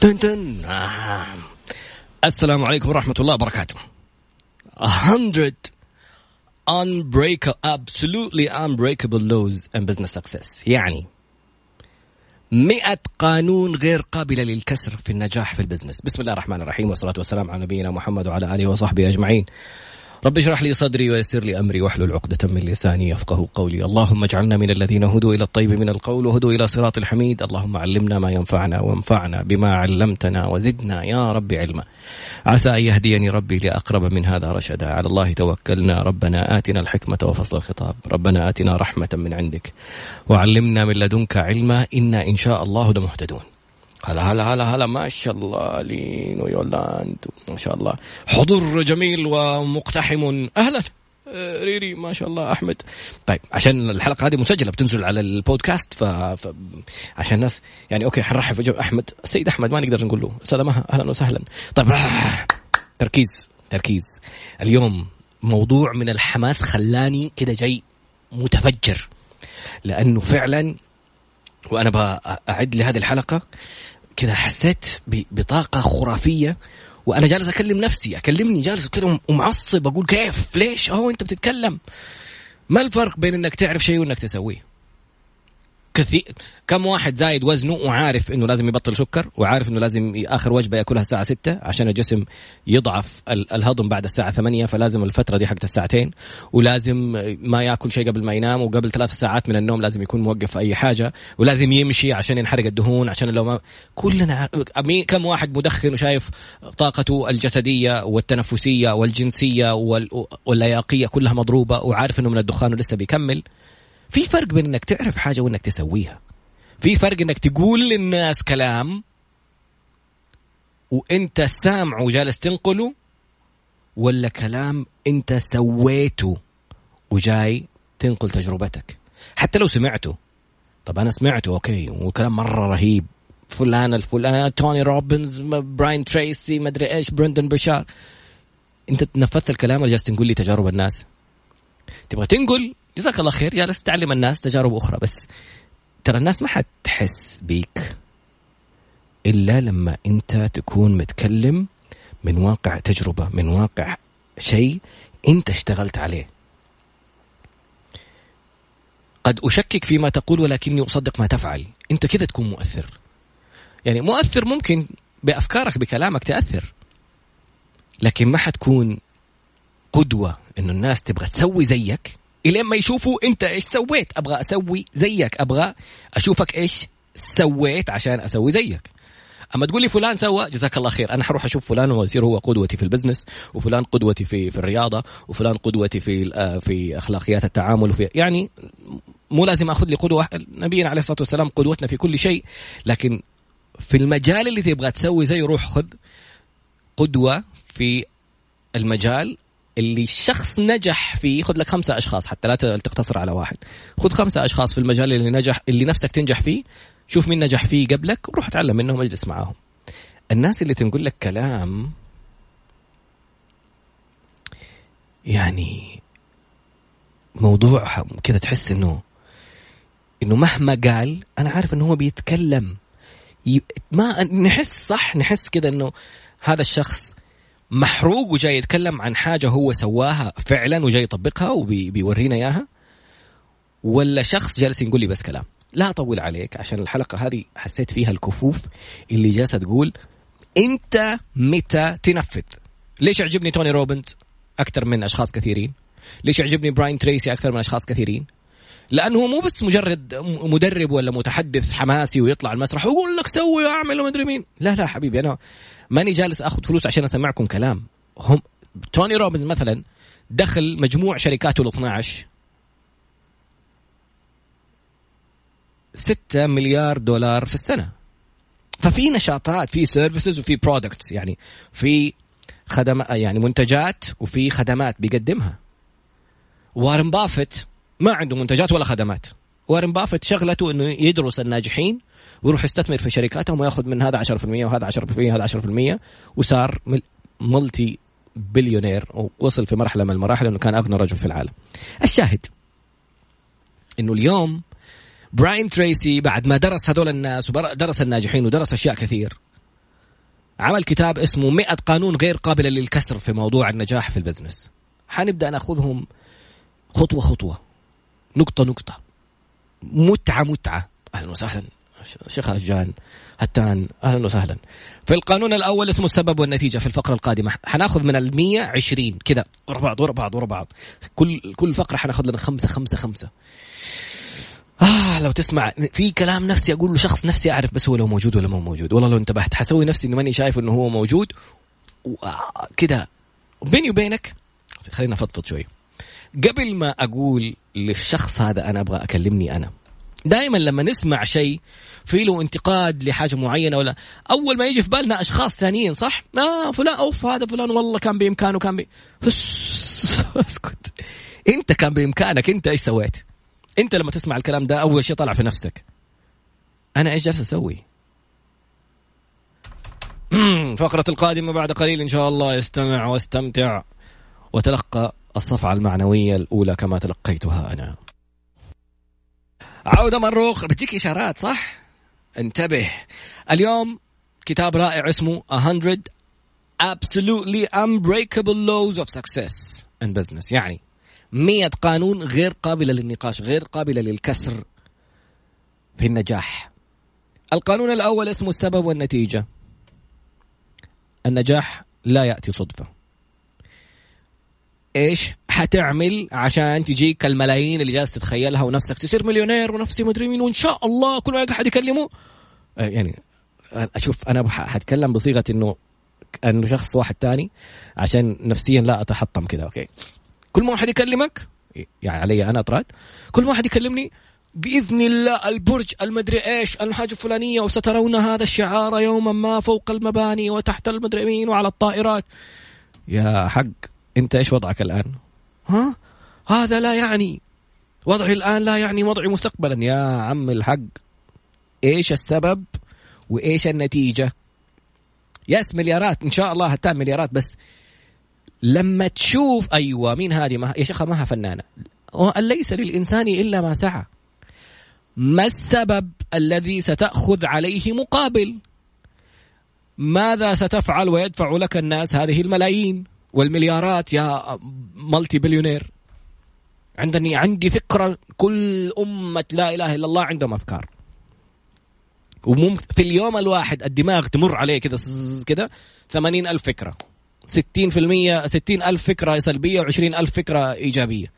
تن تن آه. السلام عليكم ورحمة الله وبركاته. A hundred unbreakable, absolutely unbreakable laws and business success. يعني مئة قانون غير قابلة للكسر في النجاح في البزنس بسم الله الرحمن الرحيم والصلاة والسلام على نبينا محمد وعلى آله وصحبه أجمعين رب اشرح لي صدري ويسر لي أمري واحلل عقدة من لساني يفقه قولي، اللهم اجعلنا من الذين هدوا إلى الطيب من القول وهدوا إلى صراط الحميد، اللهم علمنا ما ينفعنا وانفعنا بما علمتنا وزدنا يا رب علما. عسى أن يهديني ربي لأقرب من هذا رشدا، على الله توكلنا، ربنا آتنا الحكمة وفصل الخطاب، ربنا آتنا رحمة من عندك. وعلمنا من لدنك علما. إنا إن شاء الله لمهتدون. هلا هلا هلا هلا ما شاء الله لين ويولاند ما شاء الله. حضور جميل ومقتحم. أهلا. آه، ريري ما شاء الله أحمد. طيب عشان الحلقة هذه مسجلة بتنزل على البودكاست ف... ف... عشان الناس يعني أوكي حنرحب أحمد. السيد أحمد ما نقدر نقول له. أستاذ مها أهلا وسهلا. طيب تركيز تركيز. اليوم موضوع من الحماس خلاني كده جاي متفجر. لأنه فعلا وأنا بأعد لهذه الحلقة كذا حسيت بطاقة خرافية وأنا جالس أكلم نفسي أكلمني جالس كذا ومعصب أقول كيف؟ ليش؟ أهو أنت بتتكلم. ما الفرق بين إنك تعرف شيء وإنك تسويه؟ كثير كم واحد زايد وزنه وعارف إنه لازم يبطل سكر وعارف إنه لازم آخر وجبة يأكلها الساعة 6 عشان الجسم يضعف الهضم بعد الساعة 8 فلازم الفترة دي حقت الساعتين ولازم ما يأكل شيء قبل ما ينام وقبل ثلاث ساعات من النوم لازم يكون موقف أي حاجة ولازم يمشي عشان ينحرق الدهون عشان لو ما كلنا كم واحد مدخن وشايف طاقته الجسدية والتنفسية والجنسية واللياقية كلها مضروبة وعارف إنه من الدخان ولسه بيكمل. في فرق بين إنك تعرف حاجة وإنك تسويها. في فرق إنك تقول للناس كلام وإنت سامع وجالس تنقله ولا كلام إنت سويته وجاي تنقل تجربتك. حتى لو سمعته طب أنا سمعته okay وكلام مرة رهيب. فلان الفلان توني روبنز براين تريسي مدري إيش برندن بشار أنت نفذت الكلام ولا جالس تقول لي تجارب الناس؟ تبغى تنقل جزاك الله خير. جالس تعلم الناس تجارب أخرى بس ترى الناس ما حتحس بيك إلا لما أنت تكون متكلم من واقع تجربة من واقع شيء أنت اشتغلت عليه. قد أشكك فيما تقول ولكني أصدق ما تفعل. أنت كذا تكون مؤثر. يعني مؤثر ممكن بأفكارك بكلامك تأثر لكن ما حتكون قدوة إنه الناس تبغى تسوي زيك. إلين ما يشوفوا أنت إيش سويت. أبغى أسوي زيك. أبغى أشوفك إيش سويت عشان أسوي زيك. أما تقول لي فلان سوى جزاك الله خير. أنا حروح أشوف فلان ويصير هو قدوتي في ال business وفلان قدوتي في في الرياضة وفلان قدوتي في آه، في أخلاقيات التعامل وفي يعني مو لازم آخذ لي قدوة نبينا عليه الصلاة والسلام قدوتنا في كل شيء لكن في المجال اللي تبغى تسوي زي روح خذ قدوة في المجال اللي الشخص نجح فيه خذ لك خمسة أشخاص حتى لا تقتصر على واحد. خذ خمسة أشخاص في المجال اللي نجح اللي نفسك تنجح فيه شوف مين نجح فيه قبلك وروح اتعلم منهم واجلس معاهم. الناس اللي تنقول لك كلام يعني موضوع كذا تحس إنه إنه مهما قال أنا عارف إنه هو بيتكلم. ما نحس صح نحس كذا إنه هذا الشخص محروق وجاي يتكلم عن حاجة هو سواها فعلا وجاي يطبقها وبيورينا إياها؟ ولا شخص جالس يقول لي بس كلام؟ لا أطول عليك عشان الحلقة هذه حسيت فيها الكفوف اللي جالسة تقول أنت متى تنفذ؟ ليش يعجبني توني روبنز أكثر من أشخاص كثيرين؟ ليش يعجبني براين تريسي أكثر من أشخاص كثيرين؟ لأنه مو بس مجرد مدرب ولا متحدث حماسي ويطلع المسرح ويقول لك سوي واعمل ومدري مين. لا لا حبيبي أنا ماني جالس آخذ فلوس عشان أسمعكم كلام. هم توني روبنز مثلا دخل مجموع شركاته ال 12 6 مليار دولار في السنة. ففي نشاطات في services وفي products يعني في خدمات يعني منتجات وفي خدمات بيقدمها. وارن بافت ما عنده منتجات ولا خدمات. وارن بافت شغلته إنه يدرس الناجحين ويروح يستثمر في شركاتهم وياخذ من هذا 10% وهذا 10% وهذا 10% وصار multi billionaire ووصل في مرحلة من المراحل إنه كان أغنى رجل في العالم. الشاهد إنه اليوم براين تريسي بعد ما درس هذول الناس ودرس الناجحين ودرس أشياء كثير عمل كتاب اسمه 100 قانون غير قابلة للكسر في موضوع النجاح في البزنس. حنبدأ نأخذهم خطوة خطوة. نقطة نقطة. متعة متعة. أهلا وسهلا. شيخ هجان هتان أهلا وسهلا. في القانون الأول اسمه السبب والنتيجة في الفقرة القادمة. حناخذ من ال 20 كذا ورا بعض ورا بعض ورا بعض. كل كل فقرة حناخذ لنا خمسة خمسة خمسة. آه لو تسمع في كلام نفسي أقول له شخص نفسي أعرف بس هو لو موجود ولا مو موجود. والله لو انتبهت حسوي نفسي إني ماني شايف إنه هو موجود. كذا بيني وبينك خلينا افضفض شوي. قبل ما أقول للشخص هذا أنا أبغى أكلمني أنا دائما لما نسمع شيء في له انتقاد لحاجة معينة ولا أول ما يجي في بالنا أشخاص ثانيين صح؟ آه فلان أوف هذا فلان والله كان بإمكانه كان بي... اسكت أنت كان بإمكانك أنت إيش سويت؟ أنت لما تسمع الكلام ده أول شيء طلع في نفسك أنا إيش جالس أسوي؟ فقرة القادمة بعد قليل إن شاء الله يستمع واستمتع وتلقى الصفعة المعنوية الأولى كما تلقيتها أنا. عودة مروخ بتجيك إشارات صح؟ انتبه. اليوم كتاب رائع اسمه 100 absolutely unbreakable laws of success in business. يعني 100 قانون غير قابلة للنقاش غير قابلة للكسر في النجاح. القانون الأول اسمه السبب والنتيجة. النجاح لا يأتي صدفة. إيش حتعمل عشان تجيك الملايين اللي جالس تتخيلها ونفسك؟ تصير مليونير ونفسي مدري مين وإن شاء الله كل احد يكلمه. آه، يعني أشوف أنا حتكلم بصيغة إنه إنه شخص واحد تاني عشان نفسيا لا أتحطم كذا أوكي؟ كل ما واحد يكلمك يعني علي أنا طراد كل ما واحد يكلمني بإذن الله البرج المدري إيش الحاجة الفلانية وسترون هذا الشعار يوما ما فوق المباني وتحت المدري مين وعلى الطائرات. يا حق. انت إيش وضعك الآن؟ ها؟ هذا لا يعني. وضعي الآن لا يعني وضعي مستقبلا. يا عم الحق. إيش السبب وإيش النتيجة؟ يس مليارات. إن شاء الله هتان مليارات. بس لما تشوف أيوه مين هذه؟ ما يا شيخة ماها فنانة. ليس للإنسان إلا ما سعى؟ ما السبب الذي ستأخذ عليه مقابل؟ ماذا ستفعل ويدفع لك الناس هذه الملايين؟ والمليارات يا مالتي بليونير. عندني عندي فكرة كل أمة لا إله إلا الله عندهم أفكار. وممكن في اليوم الواحد الدماغ تمر عليه كذا كذا ثمانين ألف فكرة. ستين في المية ستين ألف فكرة سلبية وعشرين ألف فكرة إيجابية.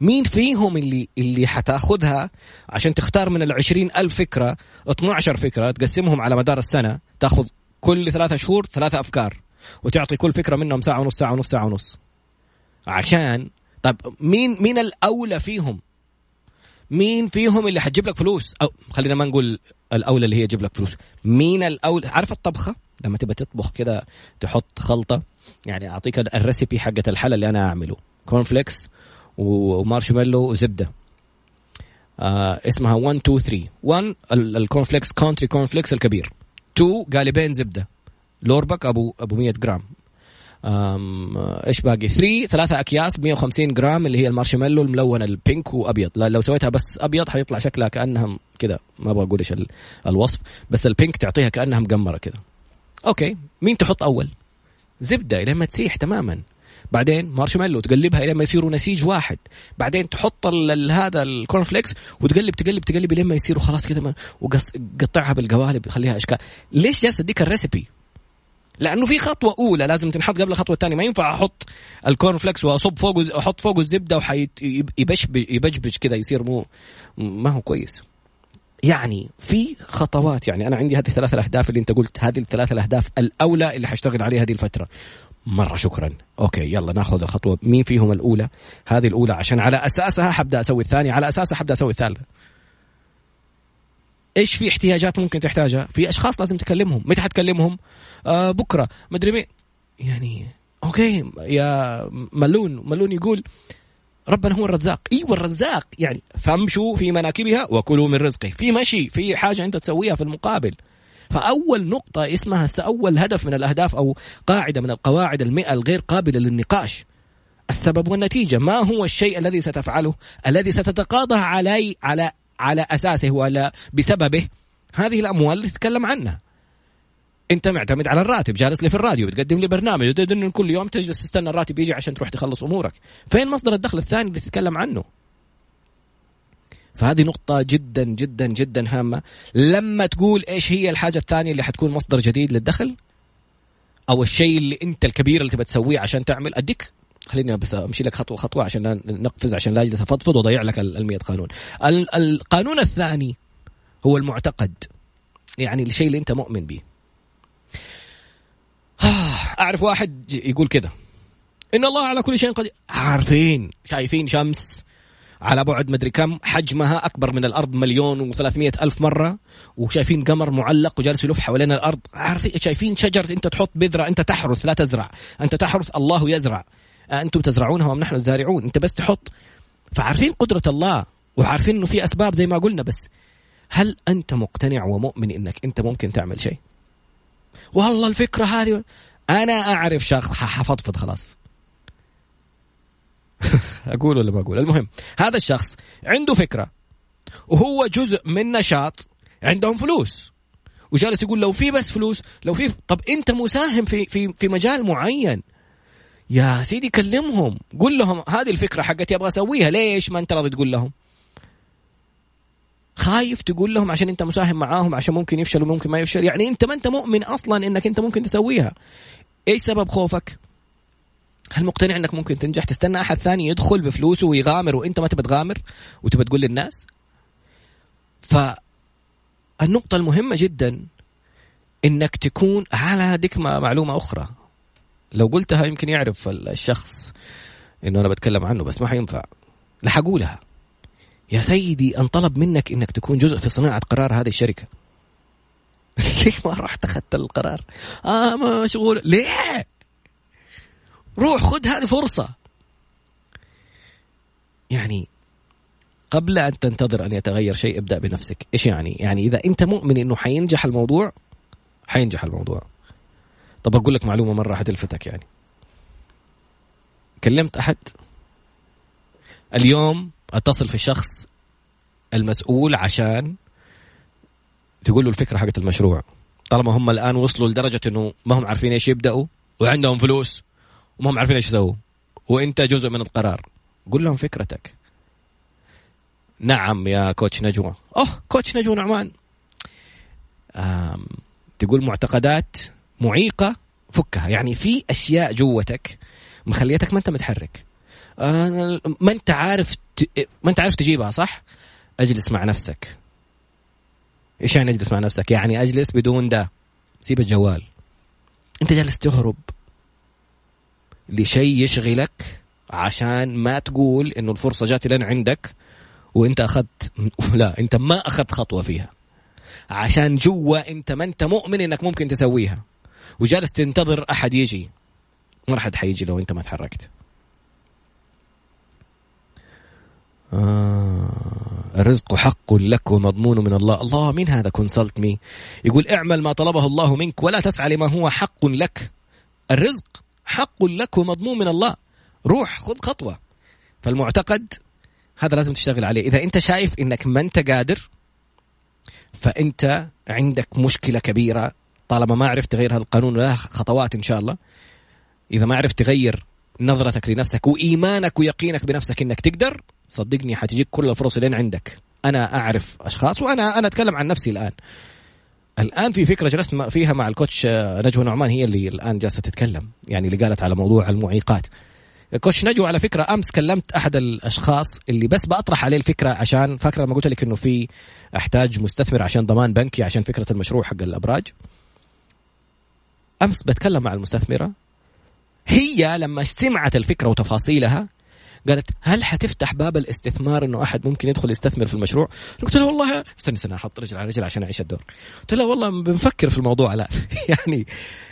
مين فيهم اللي اللي حتأخذها عشان تختار من العشرين ألف فكرة؟ 12 فكرة تقسمهم على مدار السنة تأخذ كل ثلاثة شهور ثلاثة أفكار. وتعطي كل فكرة منهم ساعة ونص ساعة ونص ساعة ونص. عشان طيب مين مين الأولى فيهم؟ مين فيهم اللي حتجيب لك فلوس؟ أو خلينا ما نقول الأولى اللي هي تجيب لك فلوس. مين الاولى عارف الطبخة؟ لما تبى تطبخ كده تحط خلطة يعني أعطيك ال recipe حقة الحلا اللي أنا أعمله. corn flakes و marshmallow وزبده آه اسمها 1 2 3 1 ال corn flakes كونتري corn flakes الكبير. 2 قالبين زبدة. لوربك ابو أبو 100 جرام. إيش باقي؟ 3 ثلاثة أكياس 150 جرام اللي هي المارشميلو الملونة ال pink وأبيض. لو سويتها بس أبيض حيطلع شكلها كانها كذا ما أبغى أقول إيش الوصف. بس ال pink تعطيها كانها مقمره كذا okay. مين تحط أول؟ زبدة لما تسيح تماما. بعدين مارشميلو تقلبها لما يصيروا نسيج واحد. بعدين تحط هذا ال corn flakes وتقلب تقلب تقلب لما يصيروا خلاص كذا وقطعها بالقوالب خليها اشكال ليش جالس أديك ال recipe لأنه في خطوة أولى لازم تنحط قبل الخطوة الثانية. ما ينفع أحط ال corn flakes واصب فوقه أحط فوقه الزبدة ويبشبش كذا يصير مو ما هو كويس. يعني في خطوات يعني أنا عندي هذه الثلاث الأهداف اللي أنت قلت هذه الثلاث الأهداف الأولى اللي حاشتغل عليها هذه الفترة. مرة شكرا. okay يلا نأخذ الخطوة. مين فيهم الأولى؟ هذه الأولى عشان على أساسها حبدأ أسوي الثانية. على أساسها حبدأ أسوي الثالثة. إيش في احتياجات ممكن تحتاجها؟ في أشخاص لازم تكلمهم. متى حتكلمهم؟ آه بكرة. مدري مين يعني okay يا ملون ملون يقول ربنا هو الرزاق. أيوه الرزاق يعني فامشوا في مناكبها وكلوا من رزقه. في مشي في حاجة أنت تسويها في المقابل. فأول نقطة اسمها أول هدف من الأهداف أو قاعدة من القواعد المئة الغير قابلة للنقاش. السبب والنتيجة. ما هو الشيء الذي ستفعله؟ الذي ستتقاضى علي على على أساسه ولا بسببه. هذه الاموال اللي تتكلم عنها. أنت معتمد على الراتب جالس لي في الراديو بتقدم لي برنامج كل يوم تجلس تستنى الراتب يجي عشان تروح تخلص أمورك. فين مصدر الدخل الثاني اللي تتكلم عنه؟ فهذه نقطة جدا جدا جدا هامة. لما تقول إيش هي الحاجة الثانية اللي حتكون مصدر جديد للدخل؟ أو الشيء اللي أنت الكبير اللي تبى تسويه عشان تعمل؟ أديك. خليني بس أمشي لك خطوة خطوة عشان نقفز عشان لا أجلس أفضفض وأضيع لك ال قانون. القانون الثاني هو المعتقد يعني الشيء اللي أنت مؤمن به. أعرف واحد يقول كذا إن الله على كل شيء قدير. عارفين شايفين شمس على بعد مدري كم حجمها أكبر من الأرض مليون و ألف مرة وشايفين قمر معلق وجالس يلف حوالين الأرض. عارفين شايفين شجرة أنت تحط بذرة أنت تحرث لا تزرع. أنت تحرث الله يزرع. أنتم تزرعونها وأم نحن الزارعون. أنت بس تحط. فعارفين قدرة الله وعارفين أنه في أسباب زي ما قلنا بس. هل أنت مقتنع ومؤمن أنك أنت ممكن تعمل شيء؟ والله الفكرة هذه. أنا أعرف شخص حفضفض خلاص. أقول ولا ما أقول؟ المهم هذا الشخص عنده فكرة. وهو جزء من نشاط. عندهم فلوس. وجالس يقول لو في بس فلوس لو في طب أنت مساهم في في في مجال معين. يا سيدي كلمهم. قول لهم هذه الفكرة حقتي أبغى أسويها. ليش ما أنت راضي تقول لهم؟ خايف تقول لهم عشان أنت مساهم معاهم عشان ممكن يفشل وممكن ما يفشل يعني أنت ما أنت مؤمن أصلا إنك أنت ممكن تسويها. إيش سبب خوفك؟ هل مقتنع إنك ممكن تنجح؟ تستنى أحد ثاني يدخل بفلوسه ويغامر وأنت ما تبى تغامر وتبى تقول للناس؟ فالنقطة المهمة جدا إنك تكون على هذيك معلومة أخرى. لو قلتها يمكن يعرف الشخص إنه أنا بتكلم عنه بس ما حينفع. لا حقولها يا سيدي انطلب منك إنك تكون جزء في صناعة قرار هذه الشركة. ليش ما رحت أخذت القرار؟ آه مشغول. ليه؟ روح خذ هذه فرصة. يعني قبل أن تنتظر أن يتغير شيء ابدأ بنفسك. إيش يعني؟ يعني إذا أنت مؤمن أنه حينجح الموضوع حينجح الموضوع. طب أقول لك معلومة مرة حتلفتك يعني. كلمت أحد؟ اليوم أتصل في الشخص المسؤول عشان تقول له الفكرة حقت المشروع. طالما هم الآن وصلوا لدرجة أنه ما هم عارفين إيش يبدأوا وعندهم فلوس وما هم عارفين إيش يسووا وأنت جزء من القرار. قول لهم فكرتك. نعم يا كوتش نجوى. أوه كوتش نجوى نعمان. تقول معتقدات معيقة فكها. يعني في أشياء جوتك مخليتك ما أنت متحرك. ما أنت عارف. ما أنت عارف تجيبها صح؟ أجلس مع نفسك. إيش يعني أجلس مع نفسك؟ يعني أجلس بدون ده. سيب الجوال. أنت جالس تهرب لشيء يشغلك عشان ما تقول إنه الفرصة جات لين عندك وأنت أخذت لا أنت ما أخذت خطوة فيها. عشان جوا أنت ما أنت مؤمن إنك ممكن تسويها. وجالس تنتظر أحد يجي. ما راح حيجي لو أنت ما تحركت. آه الرزق حق لك ومضمون من الله. الله مين هذا كونسلت مي يقول اعمل ما طلبه الله منك ولا تسعى لما هو حق لك. الرزق حق لك ومضمون من الله. روح خذ خطوة. فالمعتقد هذا لازم تشتغل عليه. إذا أنت شايف أنك ما أنت قادر فأنت عندك مشكلة كبيرة طالما ما عرفت تغير هذا القانون له خطوات إن شاء الله. إذا ما عرفت تغير نظرتك لنفسك وإيمانك ويقينك بنفسك أنك تقدر صدقني حتجيك كل الفرص اللي عندك. أنا أعرف أشخاص وأنا أنا أتكلم عن نفسي الآن. الآن في فكرة جلست فيها مع الكوتش آه، نجوى نعمان هي اللي الآن جالسة تتكلم يعني اللي قالت على موضوع المعيقات. كوتش نجوى على فكرة أمس كلمت أحد الأشخاص اللي بس بطرح عليه الفكرة عشان فاكرة لما قلت لك إنه في أحتاج مستثمر عشان ضمان بنكي عشان فكرة المشروع حق الأبراج؟ أمس بتكلم مع المستثمرة هي لما سمعت الفكرة وتفاصيلها قالت هل حتفتح باب الاستثمار إنه أحد ممكن يدخل يستثمر في المشروع؟ قلت لها والله استنى استنى أحط رجل على رجل عشان أعيش الدور. قلت لها والله بنفكر في الموضوع لا يعني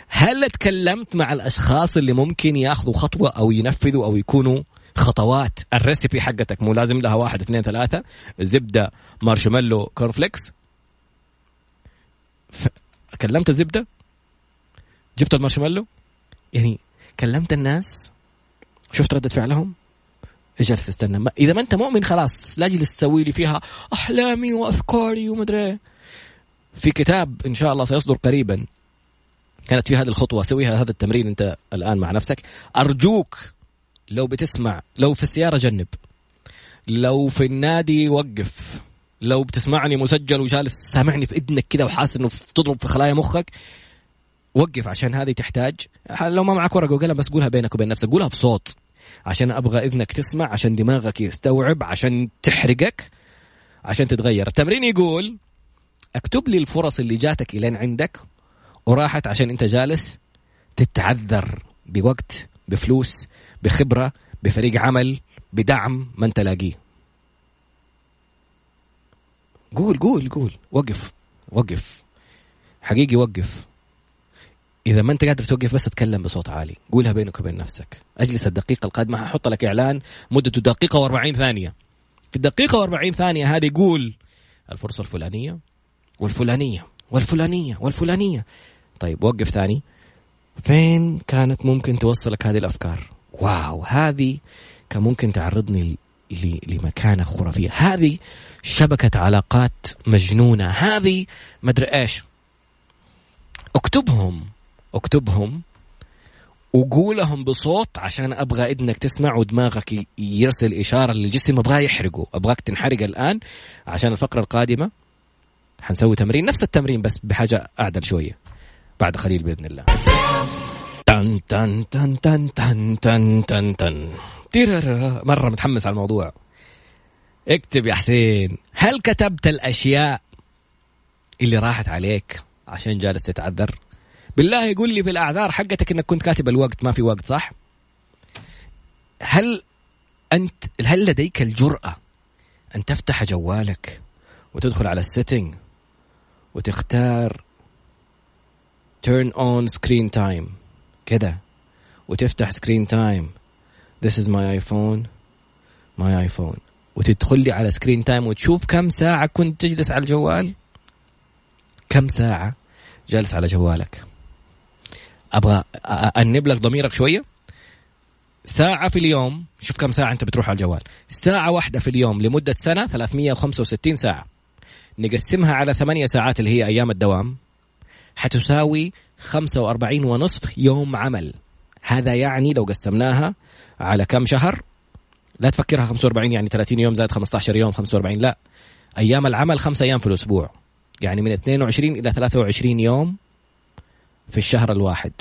هل تكلمت مع الأشخاص اللي ممكن ياخذوا خطوة أو ينفذوا أو يكونوا خطوات ال recipe حقتك مو لازم لها واحد اثنين ثلاثة زبدة marshmallow corn flakes. كلمت الزبده جبت المارشميلو؟ يعني كلمت الناس شفت ردة فعلهم جالس تستنى ما إذا ما أنت مؤمن خلاص لا تجلس تسوي لي فيها أحلامي وأفكاري ومدري. في كتاب إن شاء الله سيصدر قريبا. كانت في هذه الخطوة. سويها هذا التمرين أنت الآن مع نفسك. أرجوك لو بتسمع لو في السيارة جنب. لو في النادي وقف. لو بتسمعني مسجل وجالس سامعني في إذنك كذا وحاسس إنه تضرب في خلايا مخك. وقف عشان هذه تحتاج. لو ما معك ورقة وقلم بس قولها بينك وبين نفسك قولها بصوت. عشان أبغى إذنك تسمع عشان دماغك يستوعب عشان تحرقك عشان تتغير. التمرين يقول اكتب لي الفرص اللي جاتك إلين عندك وراحت عشان أنت جالس تتعذر بوقت بفلوس بخبرة بفريق عمل بدعم ما أنت لاقيه. قول قول قول. وقف وقف. حقيقي وقف. إذا ما أنت قادر توقف بس تتكلم بصوت عالي. قولها بينك وبين نفسك. أجلس الدقيقة القادمة ححط لك إعلان مدته دقيقة و40 ثانية. في الدقيقة و40 ثانية هذه قول الفرصة الفلانية والفلانية والفلانية والفلانية. طيب وقف ثاني. فين كانت ممكن توصلك هذه الأفكار؟ واو هذه كان ممكن تعرضني لمكانة خرافية. هذه شبكة علاقات مجنونة. هذه مدري إيش. اكتبهم. اكتبهم وقولهم بصوت عشان أبغى اذنك تسمع ودماغك يرسل إشارة للجسم أبغاه يحرقه. أبغاك تنحرق الآن عشان الفقرة القادمة. حنسوي تمرين نفس التمرين بس بحاجة أعدل شوية. بعد قليل بإذن الله. تن تن تن تن تن تن تن تن. مرة متحمس على الموضوع. اكتب يا حسين هل كتبت الأشياء اللي راحت عليك عشان جالس تتعذر؟ بالله يقول لي في الأعذار حقتك إنك كنت كاتب الوقت ما في وقت صح؟ هل أنت هل لديك الجرأة أن تفتح جوالك وتدخل على ال setting وتختار turn on screen time كده وتفتح screen time This is my iPhone my iPhone. وتدخل لي على screen time وتشوف كم ساعة كنت تجلس على الجوال؟ كم ساعة جالس على جوالك؟ أبغى أنب لك ضميرك شوية. ساعة في اليوم شوف كم ساعة أنت بتروح على الجوال. ساعة واحدة في اليوم لمدة سنة 365 ساعة. نقسمها على ثمانية ساعات اللي هي أيام الدوام. حتساوي 45 ونصف يوم عمل. هذا يعني لو قسمناها على كم شهر؟ لا تفكرها 45 يعني 30 يوم زائد 15 يوم 45 لا. أيام العمل خمس أيام في الأسبوع. يعني من 22 إلى 23 يوم في الشهر الواحد.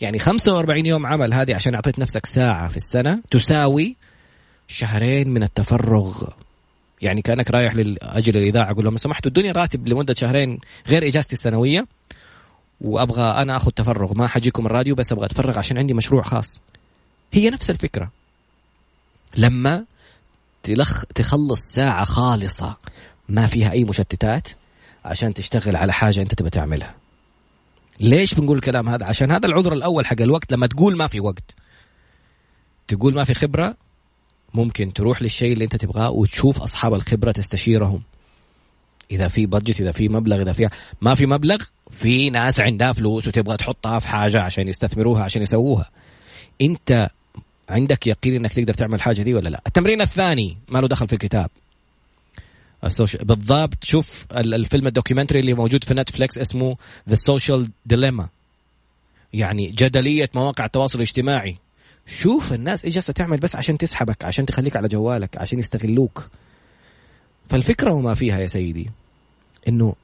يعني 45 يوم عمل هذه عشان أعطيت نفسك ساعة في السنة تساوي شهرين من التفرغ. يعني كأنك رايح لاجل الإذاعة أقول لهم سمحتوا ادوني راتب لمدة شهرين غير إجازتي السنوية وأبغى أنا آخذ تفرغ. ما حجيكم الراديو بس أبغى أتفرغ عشان عندي مشروع خاص. هي نفس الفكرة. لما تلخ تخلص ساعة خالصة ما فيها أي مشتتات عشان تشتغل على حاجة أنت تبغى تعملها. ليش بنقول الكلام هذا؟ عشان هذا العذر الأول حق الوقت لما تقول ما في وقت. تقول ما في خبرة ممكن تروح للشيء اللي أنت تبغاه وتشوف أصحاب الخبرة تستشيرهم. إذا في بادجت إذا في مبلغ إذا في ما في مبلغ في ناس عندها فلوس وتبغى تحطها في حاجة عشان يستثمروها عشان يسووها. أنت عندك يقين إنك تقدر تعمل حاجة دي ولا لا؟ التمرين الثاني ما له دخل في الكتاب. بالضبط. شوف الفيلم ال documentary اللي موجود في نتفليكس اسمه The Social Dilemma يعني جدلية مواقع التواصل الاجتماعي. شوف الناس إيش جالسة تعمل بس عشان تسحبك عشان تخليك على جوالك عشان يستغلوك. فالفكرة وما فيها يا سيدي إنه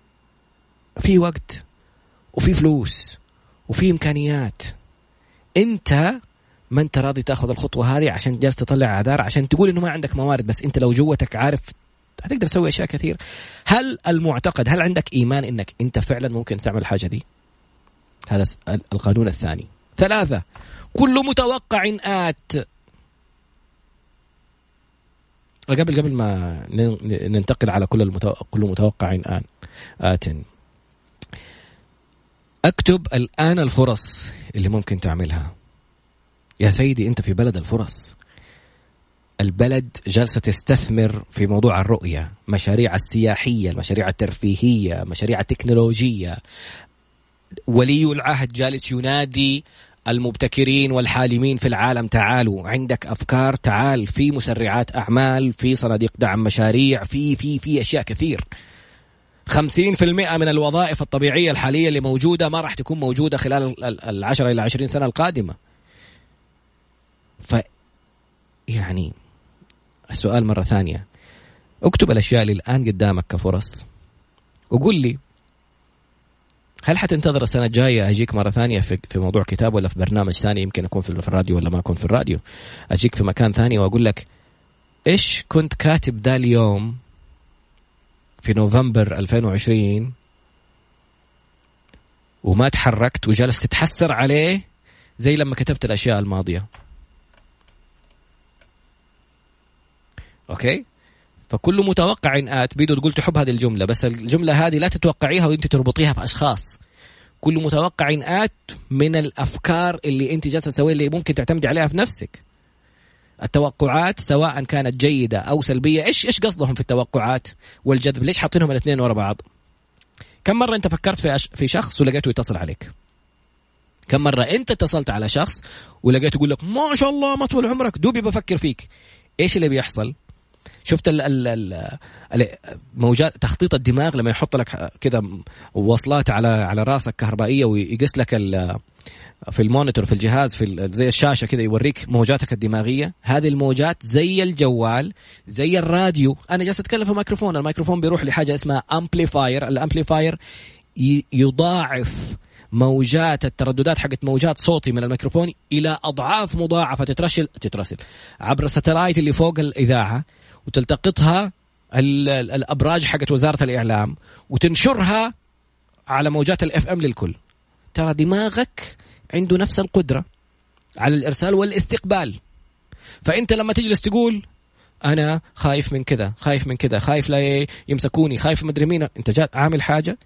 في وقت وفي فلوس وفي إمكانيات. أنت ما أنت راضي تأخذ الخطوة هذه عشان جالس تطلع اعذار عشان تقول إنه ما عندك موارد بس أنت لو جوتك عارف هتقدر تسوي أشياء كثير. هل المعتقد هل عندك إيمان إنك أنت فعلا ممكن تعمل الحاجة دي؟ هذا القانون الثاني. ثلاثة كل متوقع آت. قبل قبل ما ننتقل على كل المتوقع كل متوقع آن آت. اكتب الآن الفرص اللي ممكن تعملها. يا سيدي أنت في بلد الفرص. البلد جالسة تستثمر في موضوع الرؤية مشاريع السياحية المشاريع الترفيهية مشاريع التكنولوجية. ولي العهد جالس ينادي المبتكرين والحالمين في العالم تعالوا عندك أفكار تعال في مسرعات أعمال في صناديق دعم مشاريع في في في أشياء كثير. من الوظائف الطبيعية الحالية اللي موجودة ما راح تكون موجودة خلال العشرة إلى عشرين سنة القادمة. ف يعني السؤال مرة ثانية. اكتب الأشياء اللي الآن قدامك كفرص. وقول لي هل حتنتظر السنة الجاية أجيك مرة ثانية في, في موضوع كتاب ولا في برنامج ثاني؟ يمكن أكون في الراديو ولا ما أكون في الراديو. أجيك في مكان ثاني وأقول لك إيش كنت كاتب ذا اليوم في نوفمبر 2020 وما تحركت وجالس تتحسر عليه زي لما كتبت الأشياء الماضية. أوكي؟ فكل متوقع ات بيدو تقول تحب هذه الجملة بس الجملة هذه لا تتوقعيها وأنت تربطيها في أشخاص كل متوقع آت من الأفكار اللي أنت جالسة تسويها اللي ممكن تعتمدي عليها في نفسك. التوقعات سواء كانت جيدة أو سلبية إيش إيش قصدهم في التوقعات والجذب؟ ليش حاطينهم الاثنين ورا بعض؟ كم مرة أنت فكرت في, أش... في شخص ولقيته يتصل عليك؟ كم مرة أنت اتصلت على شخص ولقيته يقول لك ما شاء الله ما طول عمرك دوبي بفكر فيك. إيش اللي بيحصل؟ شفت ال ال ال موجات تخطيط الدماغ لما يحط لك كذا وصلات على على راسك كهربائية ويقيس لك في ال monitor في الجهاز في زي الشاشة كذا يوريك موجاتك الدماغية. هذه الموجات زي الجوال زي الراديو. أنا جالس أتكلم في ميكروفون الميكروفون بيروح لحاجة اسمها amplifier ال amplifier يضاعف موجات الترددات حقت موجات صوتي من الميكروفون إلى أضعاف مضاعفة تترسل تترسل. عبر الستلايت اللي فوق الإذاعة وتلتقطها الأبراج حقت وزارة الإعلام وتنشرها على موجات ال FM للكل. ترى دماغك عنده نفس القدرة على الإرسال والاستقبال. فأنت لما تجلس تقول أنا خايف من كذا خايف من كذا خايف لا يمسكوني خايف مدري مين أنت جات عامل حاجة.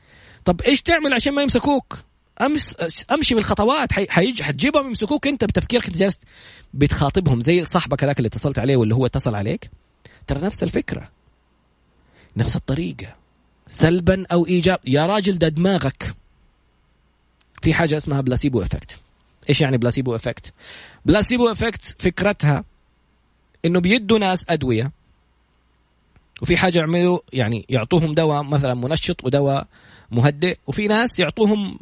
طب إيش تعمل عشان ما يمسكوك؟ امس أمشي بالخطوات حيجي حتجيبهم يمسكوك أنت بتفكيرك أنت جالس بتخاطبهم زي صاحبك هذاك اللي اتصلت عليه واللي هو اتصل عليك. ترى نفس الفكرة. نفس الطريقة. سلبا أو إيجاب. يا راجل ده دماغك. في حاجة اسمها placebo effect إيش يعني placebo effect placebo effect فكرتها إنه بيدوا ناس أدوية وفي حاجة يعملوا يعني يعطوهم دواء مثلا منشط ودواء مهدئ وفي ناس يعطوهم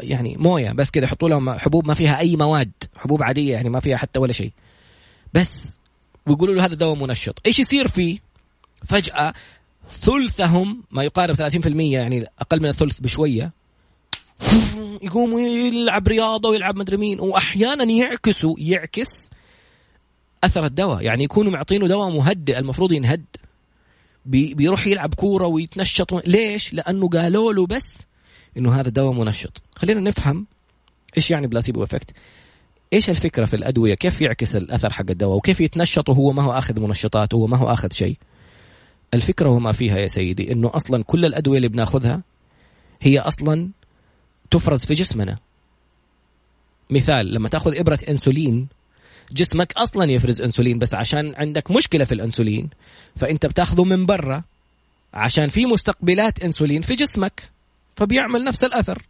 يعني موية بس كده يحطوا لهم حبوب ما فيها أي مواد حبوب عادية يعني ما فيها حتى ولا شيء. بس ويقولوا له هذا دواء منشط. إيش يصير فيه فجأة ثلثهم ما يقارب 30% يعني أقل من الثلث بشوية يقوم يلعب رياضة ويلعب مدري مين وأحيانا يعكسوا يعكس أثر الدواء. يعني يكونوا معطينه دواء مهدئ المفروض ينهد. بي بيروح يلعب كورة ويتنشط. ليش؟ لأنه قالوا له بس إنه هذا دواء منشط. خلينا نفهم إيش يعني placebo effect إيش الفكرة في الأدوية؟ كيف يعكس الأثر حق الدواء؟ وكيف يتنشط وهو ما هو آخذ منشطات وهو ما هو آخذ شيء؟ الفكرة وما فيها يا سيدي إنه أصلا كل الأدوية اللي بناخذها هي أصلا تفرز في جسمنا. مثال لما تأخذ إبرة إنسولين جسمك أصلا يفرز إنسولين بس عشان عندك مشكلة في الإنسولين فأنت بتاخذه من برا عشان في مستقبلات إنسولين في جسمك فبيعمل نفس الأثر.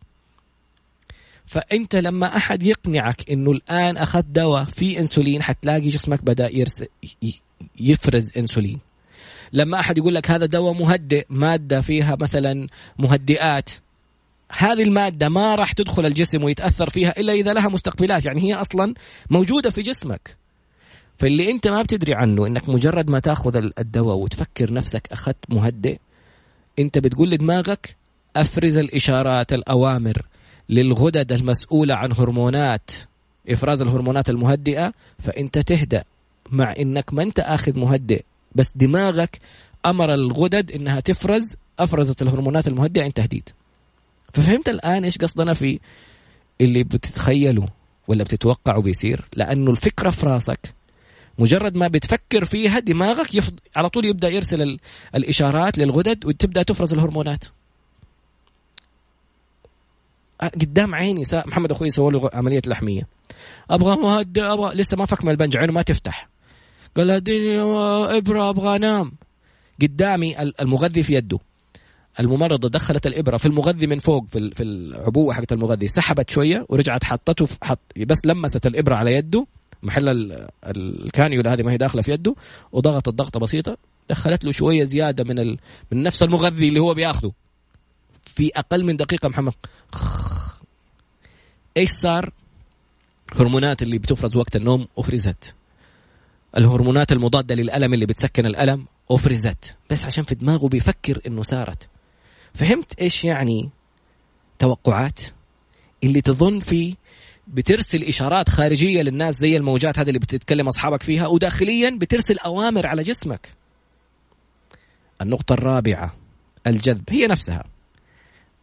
فأنت لما أحد يقنعك إنه الآن أخذت دواء في إنسولين حتلاقي جسمك بدأ يرس يفرز إنسولين. لما أحد يقول لك هذا دواء مهدئ مادة فيها مثلا مهدئات هذه المادة ما راح تدخل الجسم ويتأثر فيها إلا إذا لها مستقبلات يعني هي أصلا موجودة في جسمك. فاللي أنت ما بتدري عنه إنك مجرد ما تأخذ الدواء وتفكر نفسك أخذت مهدئ أنت بتقول لدماغك أفرز الإشارات الأوامر. للغدد المسؤولة عن هرمونات إفراز الهرمونات المهدئة فأنت تهدأ مع إنك ما أنت آخذ مهدئ بس دماغك أمر الغدد إنها تفرز أفرزت الهرمونات المهدئة أنت هديت ففهمت الآن إيش قصدنا في اللي بتتخيله ولا بتتوقعه بيصير؟ لأنه الفكرة في راسك. مجرد ما بتفكر فيها دماغك يفض... على طول يبدأ يرسل ال... الإشارات للغدد وتبدأ تفرز الهرمونات. قدام عيني. محمد أخوي سوى له عملية لحمية. أبغى مهدئ أبغى لسه ما فك من البنج عينه ما تفتح. قال اديني إبرة أبغى أنام. قدامي المغذي في يده. الممرضة دخلت الإبرة في المغذي من فوق في في العبوة حقت المغذي. سحبت شوية ورجعت حطته حط بس لمست الإبرة على يده. محل الكانيولا هذه ما هي داخلة في يده. وضغطت ضغطة بسيطة. دخلت له شوية زيادة من ال... من نفس المغذي اللي هو بياخذه في أقل من دقيقة محمد. إيش صار؟ هرمونات اللي بتفرز وقت النوم أفرزت. الهرمونات المضادة للألم اللي بتسكن الألم أفرزت. بس عشان في دماغه بيفكر إنه صارت. فهمت إيش يعني توقعات؟ اللي تظن فيه بترسل إشارات خارجية للناس زي الموجات هذه اللي بتتكلم أصحابك فيها وداخليا بترسل أوامر على جسمك. النقطة الرابعة الجذب هي نفسها.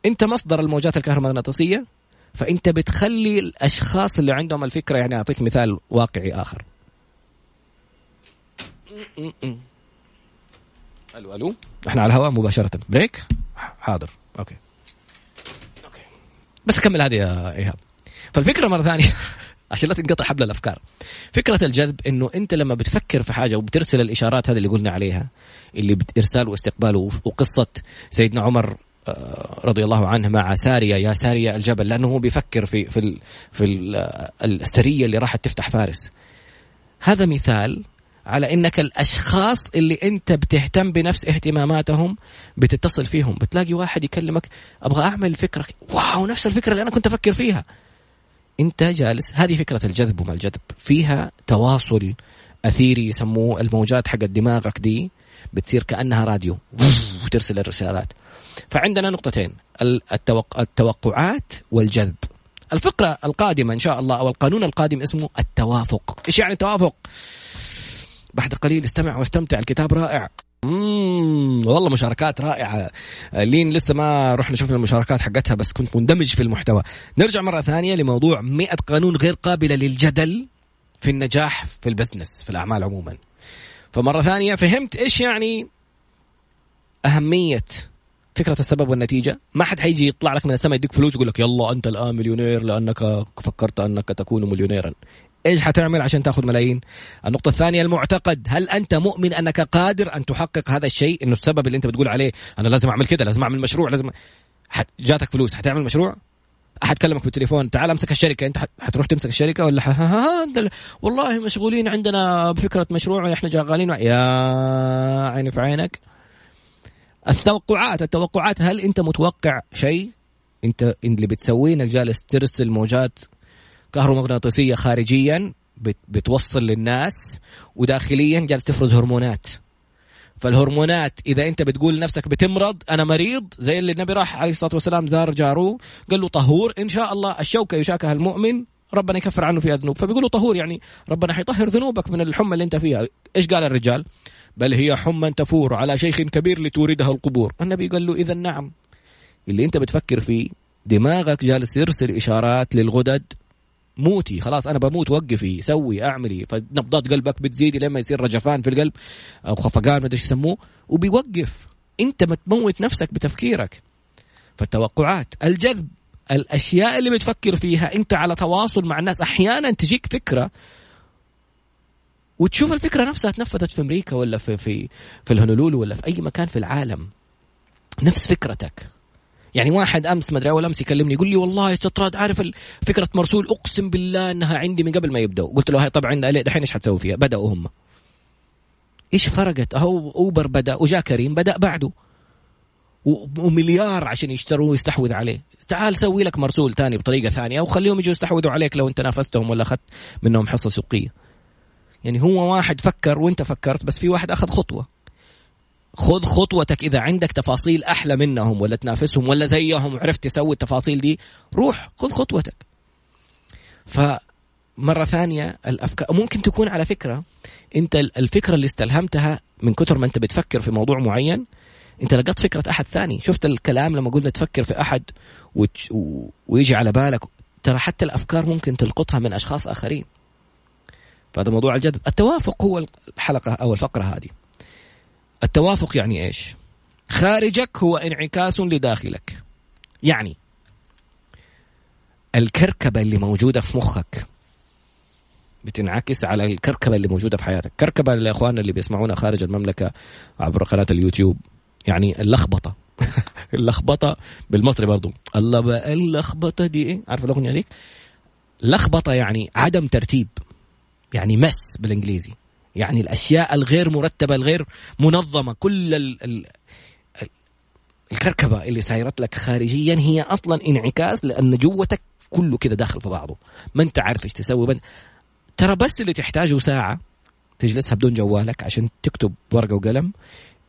انت مصدر الموجات الكهرومغناطيسية فانت بتخلي الأشخاص اللي عندهم الفكرة يعني أعطيك مثال واقعي آخر. ألو ألو. إحنا على الهواء مباشرة. break؟ حاضر. okay. okay. بس كمل هذه يا إيهاب. فالفكرة مرة ثانية عشان لا تنقطع حبل الأفكار. فكرة الجذب إنه أنت لما بتفكر في حاجة وبترسل الإشارات هذه اللي قلنا عليها اللي إرسال واستقبال وقصة سيدنا عمر رضي الله عنه مع سارية يا سارية الجبل لأنه هو بيفكر في في في السرية اللي راحت تفتح فارس. هذا مثال على إنك الأشخاص اللي أنت بتهتم بنفس اهتماماتهم بتتصل فيهم. بتلاقي واحد يكلمك أبغى أعمل فكرة واو نفس الفكرة اللي أنا كنت أفكر فيها. أنت جالس هذه فكرة الجذب وما الجذب. فيها تواصل أثيري يسموه الموجات حق دماغك دي بتصير كأنها راديو. وترسل الرسالات. فعندنا نقطتين التوقعات والجذب. الفقرة القادمة إن شاء الله أو القانون القادم اسمه التوافق. إيش يعني التوافق؟ بعد قليل استمع واستمتع الكتاب رائع. مم والله مشاركات رائعة. لين لسه ما رحنا شفنا المشاركات حقتها بس كنت مندمج في المحتوى. نرجع مرة ثانية لموضوع مئة قانون غير قابلة للجدل في النجاح في البزنس في الأعمال عموما. فمرة ثانية فهمت إيش يعني أهمية فكرة السبب والنتيجة. ما حد حيجي يطلع لك من السماء يديك فلوس يقول لك يلا أنت الآن مليونير لأنك فكرت أنك تكون مليونيرا. إيش حتعمل عشان تأخذ ملايين؟ النقطة الثانية المعتقد هل أنت مؤمن أنك قادر أن تحقق هذا الشيء؟ إنه السبب اللي أنت بتقول عليه أنا لازم أعمل كذا لازم أعمل مشروع لازم جاتك فلوس حتعمل مشروع؟ أحد كلمك بالتليفون تعال أمسك الشركة أنت حتروح تمسك الشركة ولا ح... ها ها والله مشغولين عندنا بفكرة مشروع إحنا شغالين يا عيني في عينك. التوقعات التوقعات هل أنت متوقع شيء؟ أنت اللي بتسويه انك جالس ترسل موجات كهرومغناطيسية خارجيا بتوصل للناس وداخليا جالس تفرز هرمونات. فالهرمونات إذا أنت بتقول لنفسك بتمرض أنا مريض زي اللي النبي راح عليه الصلاة والسلام زار جاره قال له طهور إن شاء الله الشوكة يشاكها المؤمن ربنا يكفر عنه فيها ذنوب فبيقول له طهور يعني ربنا حيطهر ذنوبك من الحمى اللي أنت فيها. إيش قال الرجال؟ بل هي حمى تفور على شيخ كبير لتوردها القبور. النبي قال له اذا نعم. اللي أنت بتفكر فيه دماغك جالس يرسل إشارات للغدد. موتي خلاص أنا بموت وقفي سوي أعملي. فنبضات قلبك بتزيد لما يصير رجفان في القلب أو خفقان ما إيش يسموه. وبيوقف. أنت ما تموت نفسك بتفكيرك. فالتوقعات الجذب الأشياء اللي بتفكر فيها أنت على تواصل مع الناس أحيانا تجيك فكرة وتشوف الفكرة نفسها تنفذت في أمريكا ولا في في في الهونولولو ولا في أي مكان في العالم. نفس فكرتك. يعني واحد أمس مدري أول أمس يكلمني يقول لي والله استطراد عارف فكرة مرسول؟ أقسم بالله إنها عندي من قبل ما يبدأوا. قلت له هاي طبعا دحين إيش حتسوي فيها؟ بدأوا هم. إيش فرقت؟ أهو أوبر بدأ وجاء كريم بدأ بعده. ومليار عشان يشتروا ويستحوذ عليه. تعال سوي لك مرسول ثاني بطريقة ثانية وخليهم يجوا يستحوذوا عليك لو أنت نافستهم ولا أخذت منهم حصة سوقية. يعني هو واحد فكر وانت فكرت بس في واحد أخذ خطوة. خذ خطوتك إذا عندك تفاصيل أحلى منهم ولا تنافسهم ولا زيهم وعرفت تسوي التفاصيل دي روح خذ خطوتك. فمرة ثانية الافكار ممكن تكون على فكرة أنت الفكرة اللي استلهمتها من كثر ما أنت بتفكر في موضوع معين أنت لقطت فكرة أحد ثاني. شفت الكلام لما قلنا تفكر في أحد. ويجي على بالك ترى حتى الأفكار ممكن تلقطها من أشخاص آخرين. فهذا موضوع الجذب التوافق هو الحلقة أو الفقرة هذه. التوافق يعني إيش؟ خارجك هو انعكاس لداخلك. يعني الكركبة اللي موجودة في مخك بتنعكس على الكركبة اللي موجودة في حياتك. كركبة لإخواننا اللي بيسمعونا خارج المملكة عبر قناة اليوتيوب. يعني اللخبطة. اللخبطة بالمصري برضو. الله بقى اللخبطة دي إيه؟ عارف الأغنية ديك لخبطة يعني عدم ترتيب. يعني مس بالإنجليزي. يعني الأشياء الغير مرتبة الغير منظمة كل ال ال الكركبة اللي سايرت لك خارجيا هي أصلا انعكاس لأن جوتك كله كده داخل في بعضه. ما أنت عارف إيش تسوي. من... ترى بس اللي تحتاجه ساعة تجلسها بدون جوالك عشان تكتب ورقة وقلم.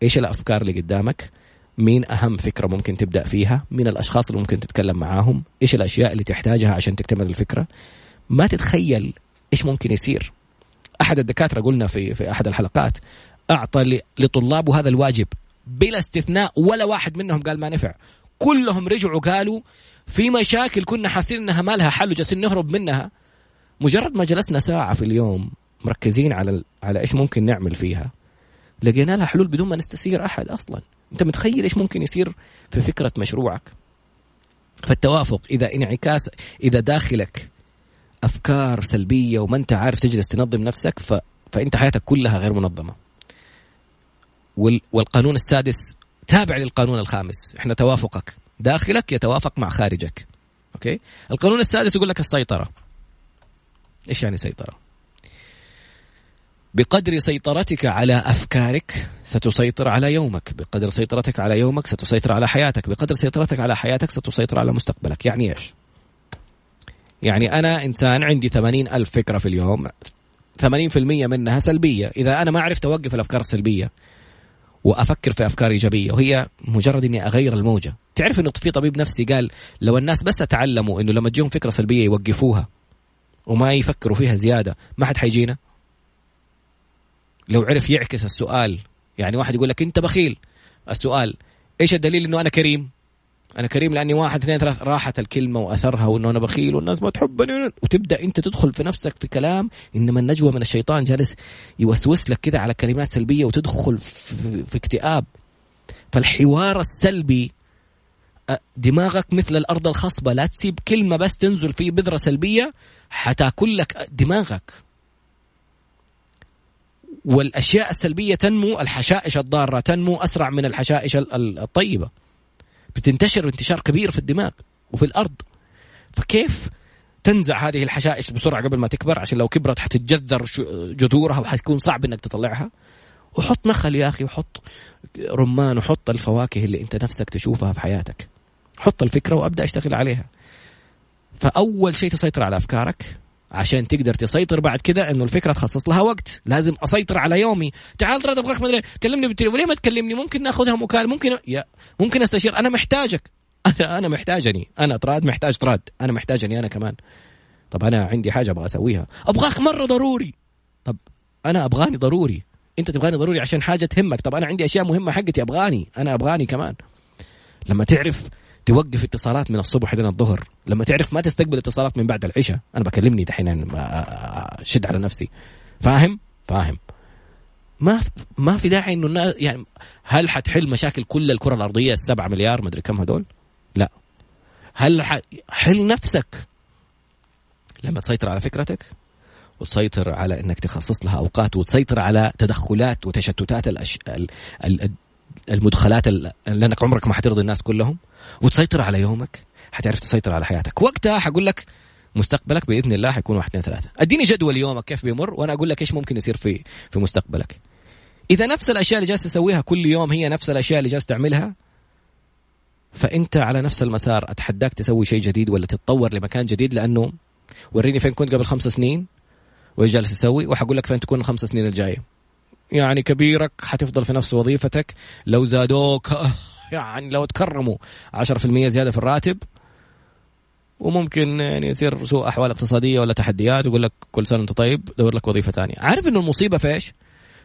إيش الأفكار اللي قدامك؟ مين أهم فكرة ممكن تبدأ فيها؟ مين الأشخاص اللي ممكن تتكلم معاهم؟ إيش الأشياء اللي تحتاجها عشان تكتمل الفكرة؟ ما تتخيل إيش ممكن يصير؟ أحد الدكاترة قلنا في في أحد الحلقات أعطى لطلابه هذا الواجب بلا استثناء ولا واحد منهم قال ما نفع. كلهم رجعوا قالوا في مشاكل كنا حاسين إنها ما لها حل وجالسين نهرب منها. مجرد ما جلسنا ساعة في اليوم مركزين على على إيش ممكن نعمل فيها لقينا لها حلول بدون ما نستثير أحد أصلا. أنت متخيل إيش ممكن يصير في فكرة مشروعك؟ فالتوافق إذا انعكاس إذا داخلك أفكار سلبية وما أنت عارف تجلس تنظم نفسك ف... فأنت حياتك كلها غير منظمة. وال... والقانون السادس تابع للقانون الخامس. إحنا توافقك. داخلك يتوافق مع خارجك. أوكي؟ القانون السادس يقول لك السيطرة. إيش يعني سيطرة؟ بقدر سيطرتك على أفكارك ستسيطر على يومك. بقدر سيطرتك على يومك ستسيطر على حياتك. بقدر سيطرتك على حياتك ستسيطر على مستقبلك. يعني إيش؟ يعني أنا إنسان عندي ثمانين ألف فكرة في اليوم ثمانين في المية منها سلبية. إذا أنا ما عرفت أوقف الأفكار السلبية وأفكر في أفكار إيجابية وهي مجرد إني أغير الموجة. تعرف إنه في طبيب نفسي قال لو الناس بس تعلموا إنه لما تجيهم فكرة سلبية يوقفوها وما يفكروا فيها زيادة ما حد حيجينا؟ لو عرف يعكس السؤال يعني واحد يقول لك أنت بخيل. السؤال إيش الدليل إنه أنا كريم؟ أنا كريم لأني واحد اثنين ثلاث راحت الكلمة وأثرها وإنه أنا بخيل والناس ما تحبني وتبدأ أنت تدخل في نفسك في كلام إنما النجوى من الشيطان جالس يوسوس لك كده على كلمات سلبية وتدخل في, اكتئاب. فالحوار السلبي دماغك مثل الأرض الخصبة لا تسيب كلمة بس تنزل فيه بذرة سلبية حتاكل لك دماغك. والأشياء السلبية تنمو الحشائش الضارة تنمو أسرع من الحشائش الطيبة. بتنتشر انتشار كبير في الدماغ وفي الأرض. فكيف تنزع هذه الحشائش بسرعة قبل ما تكبر؟ عشان لو كبرت حتتجذر جذورها وحتكون صعب إنك تطلعها. وحط نخل يا أخي وحط رمان وحط الفواكه اللي أنت نفسك تشوفها في حياتك. حط الفكرة وأبدأ أشتغل عليها. فأول شيء تسيطر على أفكارك. عشان تقدر تسيطر بعد كده إنه الفكرة تخصص لها وقت. لازم أسيطر على يومي. تعال ترى ابغاك مدري كلمني بالتليفون. ليه ما تكلمني؟ ممكن نأخذها مكالمة؟ ممكن يا ممكن أستشير. أنا محتاجك. أنا أنا محتاجني. أنا طراد محتاج طراد أنا محتاجني أنا كمان. طب أنا عندي حاجة أبغى أسويها. ابغاك مره ضروري. طب أنا أبغاني ضروري. أنت تبغاني ضروري عشان حاجة تهمك. طب أنا عندي أشياء مهمة حقتي أبغاني. أنا أبغاني كمان. لما تعرف توقف اتصالات من الصبح لين الظهر. لما تعرف ما تستقبل اتصالات من بعد العشاء أنا بكلمني دحين شد على نفسي. فاهم؟ فاهم. ما ما في داعي إنه يعني هل حتحل مشاكل كل الكرة الأرضية السبعة مليار مدري كم هدول؟ لا. هل حل نفسك. لما تسيطر على فكرتك وتسيطر على إنك تخصص لها أوقات وتسيطر على تدخلات وتشتتات الأش... المدخلات لانك عمرك ما حترضي الناس كلهم وتسيطر على يومك. حتعرف تسيطر على حياتك. وقتها حقول لك مستقبلك بإذن الله حيكون واحد اثنين ثلاثة. أديني جدول يومك كيف بيمر وأنا أقول لك إيش ممكن يصير في في مستقبلك. إذا نفس الأشياء اللي جالس تسويها كل يوم هي نفس الأشياء اللي جالس تعملها فأنت على نفس المسار أتحداك تسوي شيء جديد ولا تتطور لمكان جديد؟ لأنه وريني فين كنت قبل خمس سنين وإيش جالس تسوي؟ وحقول لك فين تكون الخمس سنين الجاية. يعني كبيرك حتفضل في نفس وظيفتك. لو زادوك يعني لو تكرموا 10% زيادة في الراتب وممكن يعني يصير سوء أحوال اقتصادية ولا تحديات يقول لك كل سنة انت طيب دور لك وظيفة ثانية. عارف إنه المصيبة في إيش؟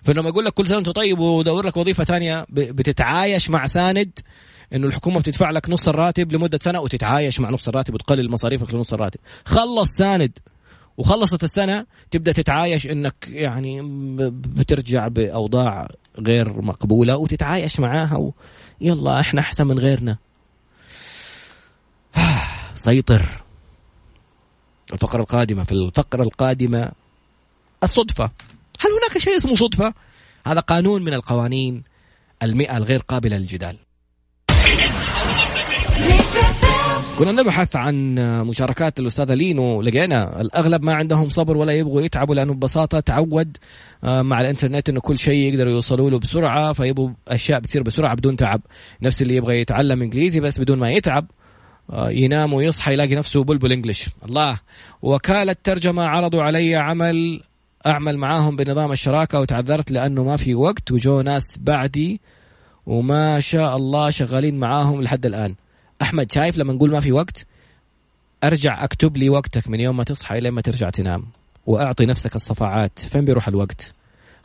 فلما يقول لك كل سنة انت طيب ودور لك وظيفة ثانية بتتعايش مع ساند إنه الحكومة بتدفع لك نص الراتب لمدة سنة وتتعايش مع نص الراتب وتقلل مصاريفك لنص الراتب. خلص ساند. وخلصت السنة تبدأ تتعايش إنك يعني بترجع بأوضاع غير مقبولة وتتعايش معاها. يلا إحنا أحسن من غيرنا سيطر الفقرة القادمة في الفقرة القادمة الصدفة هل هناك شيء اسمه صدفة؟ هذا قانون من القوانين المئة الغير قابلة للجدال كنا نبحث عن مشاركات الأستاذة لينو. لقينا الأغلب ما عندهم صبر ولا يبغوا يتعبوا لأنه ببساطة تعود آه، مع الإنترنت إنه كل شيء يقدروا يوصلوا له بسرعة فيبغوا أشياء بتصير بسرعة بدون تعب. نفس اللي يبغى يتعلم إنجليزي بس بدون ما يتعب آه، ينام ويصحى يلاقي نفسه بلبل انجلش الله. وكالة ترجمة عرضوا علي عمل أعمل معاهم بنظام الشراكة وتعذرت لأنه ما في وقت وجو ناس بعدي وما شاء الله شغالين معاهم لحد الآن. أحمد شايف لما نقول ما في وقت أرجع أكتب لي وقتك من يوم ما تصحى إلى ما ترجع تنام وأعطي نفسك الصفعات فين بيروح الوقت؟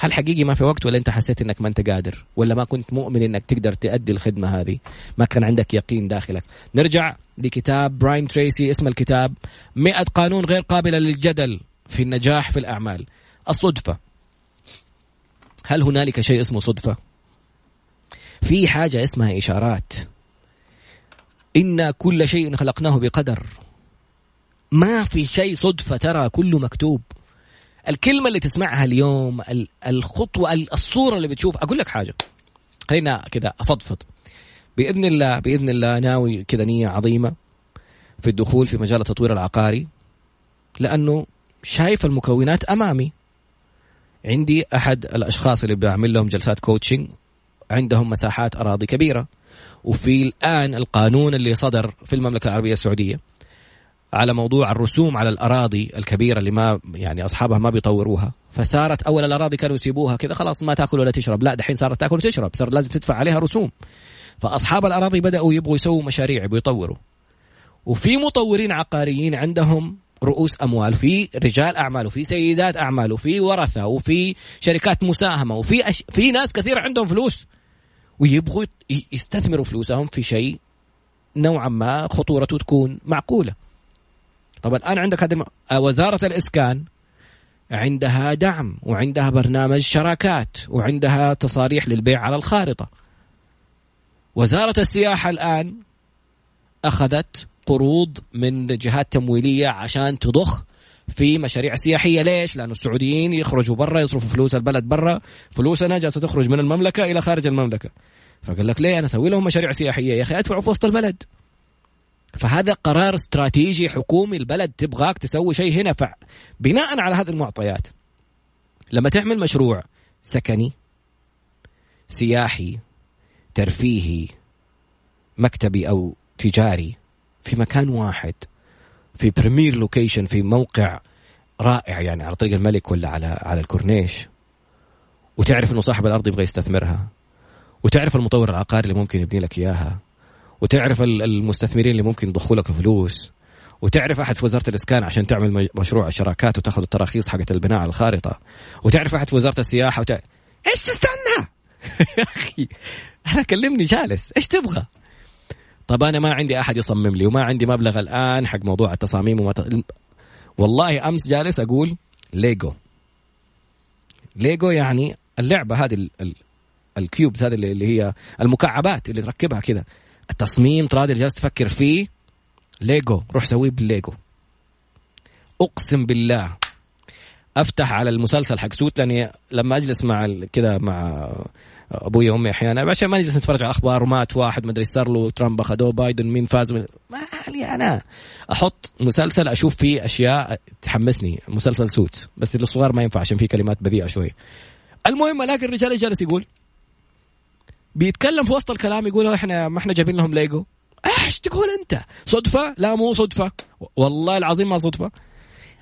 هل حقيقي ما في وقت ولا أنت حسيت إنك ما أنت قادر؟ ولا ما كنت مؤمن إنك تقدر تؤدي الخدمة هذه؟ ما كان عندك يقين داخلك. نرجع لكتاب براين تريسي اسم الكتاب 100 قانون غير قابلة للجدل في النجاح في الأعمال. الصدفة. هل هنالك شيء اسمه صدفة؟ في حاجة اسمها إشارات. إنا كل شيء خلقناه بقدر. ما في شيء صدفة ترى كله مكتوب. الكلمة اللي تسمعها اليوم الخطوة الصورة اللي بتشوف أقول لك حاجة. خلينا كذا أفضفض. بإذن الله بإذن الله ناوي كذا نية عظيمة في الدخول في مجال التطوير العقاري. لأنه شايف المكونات أمامي. عندي أحد الأشخاص اللي بعمل لهم جلسات كوتشنج عندهم مساحات أراضي كبيرة. وفي الآن القانون اللي صدر في المملكة العربية السعودية على موضوع الرسوم على الأراضي الكبيرة اللي ما يعني أصحابها ما بيطوروها. فصارت أول الأراضي كانوا يسيبوها كذا خلاص ما تأكل ولا تشرب. لا دحين صارت تأكل وتشرب صار لازم تدفع عليها رسوم. فأصحاب الأراضي بدأوا يبغوا يسووا مشاريع بيطوروا وفي مطورين عقاريين عندهم رؤوس أموال في رجال أعمال وفي سيدات أعمال وفي ورثة وفي شركات مساهمة وفي أش... في ناس كثير عندهم فلوس. ويبغوا يستثمروا فلوسهم في شيء نوعا ما خطورته تكون معقولة. طب الان عندك هذه آه، وزارة الإسكان عندها دعم وعندها برنامج شراكات وعندها تصاريح للبيع على الخارطة. وزارة السياحة الآن أخذت قروض من جهات تمويلية عشان تضخ في مشاريع سياحية ليش؟ لأنه السعوديين يخرجوا برا يصرفوا فلوس البلد برا، فلوسنا جالسة تخرج من المملكة إلى خارج المملكة. فقال لك ليه أنا أسوي لهم مشاريع سياحية يا أخي ادفعوا في وسط البلد. فهذا قرار استراتيجي حكومي البلد تبغاك تسوي شيء هنا فبناء على هذه المعطيات لما تعمل مشروع سكني سياحي ترفيهي مكتبي أو تجاري في مكان واحد في premier location في موقع رائع يعني على طريق الملك ولا على على الكورنيش. وتعرف إنه صاحب الأرض يبغى يستثمرها. وتعرف المطور العقاري اللي ممكن يبني لك إياها. وتعرف المستثمرين اللي ممكن يضخوا لك فلوس. وتعرف أحد في وزارة الإسكان عشان تعمل مشروع الشراكات وتأخذ التراخيص حقت البناء على الخارطة. وتعرف أحد في وزارة السياحة وتع... إيش تستنى؟ يا أخي أنا كلمني جالس إيش تبغى؟ طب أنا ما عندي أحد يصمم لي وما عندي مبلغ الآن حق موضوع التصاميم وما. والله أمس جالس أقول Lego. Lego يعني اللعبة هذه ال... ال... ال cubes هذه اللي هي المكعبات اللي تركبها كذا. التصميم ترى جالس تفكر فيه. ليجو روح سويه بالليجو. أقسم بالله. أفتح على المسلسل حق Suits لاني لما أجلس مع كذا مع أبوي وامي أحيانا. عشان ما نجلس نتفرج على أخبار ومات واحد ما أدري صار له ترامب اخذوه بايدن مين فاز من... ما لي أنا أحط مسلسل أشوف فيه أشياء تحمسني. مسلسل Suits بس للصغار ما ينفع عشان فيه كلمات بذيئة شوي. المهم الاقي الرجال جالس يقول بيتكلم في وسط الكلام يقول إحنا ما إحنا جايبين لهم ليجو. إيش تقول أنت؟ صدفة؟ لا مو صدفة. والله العظيم ما صدفة.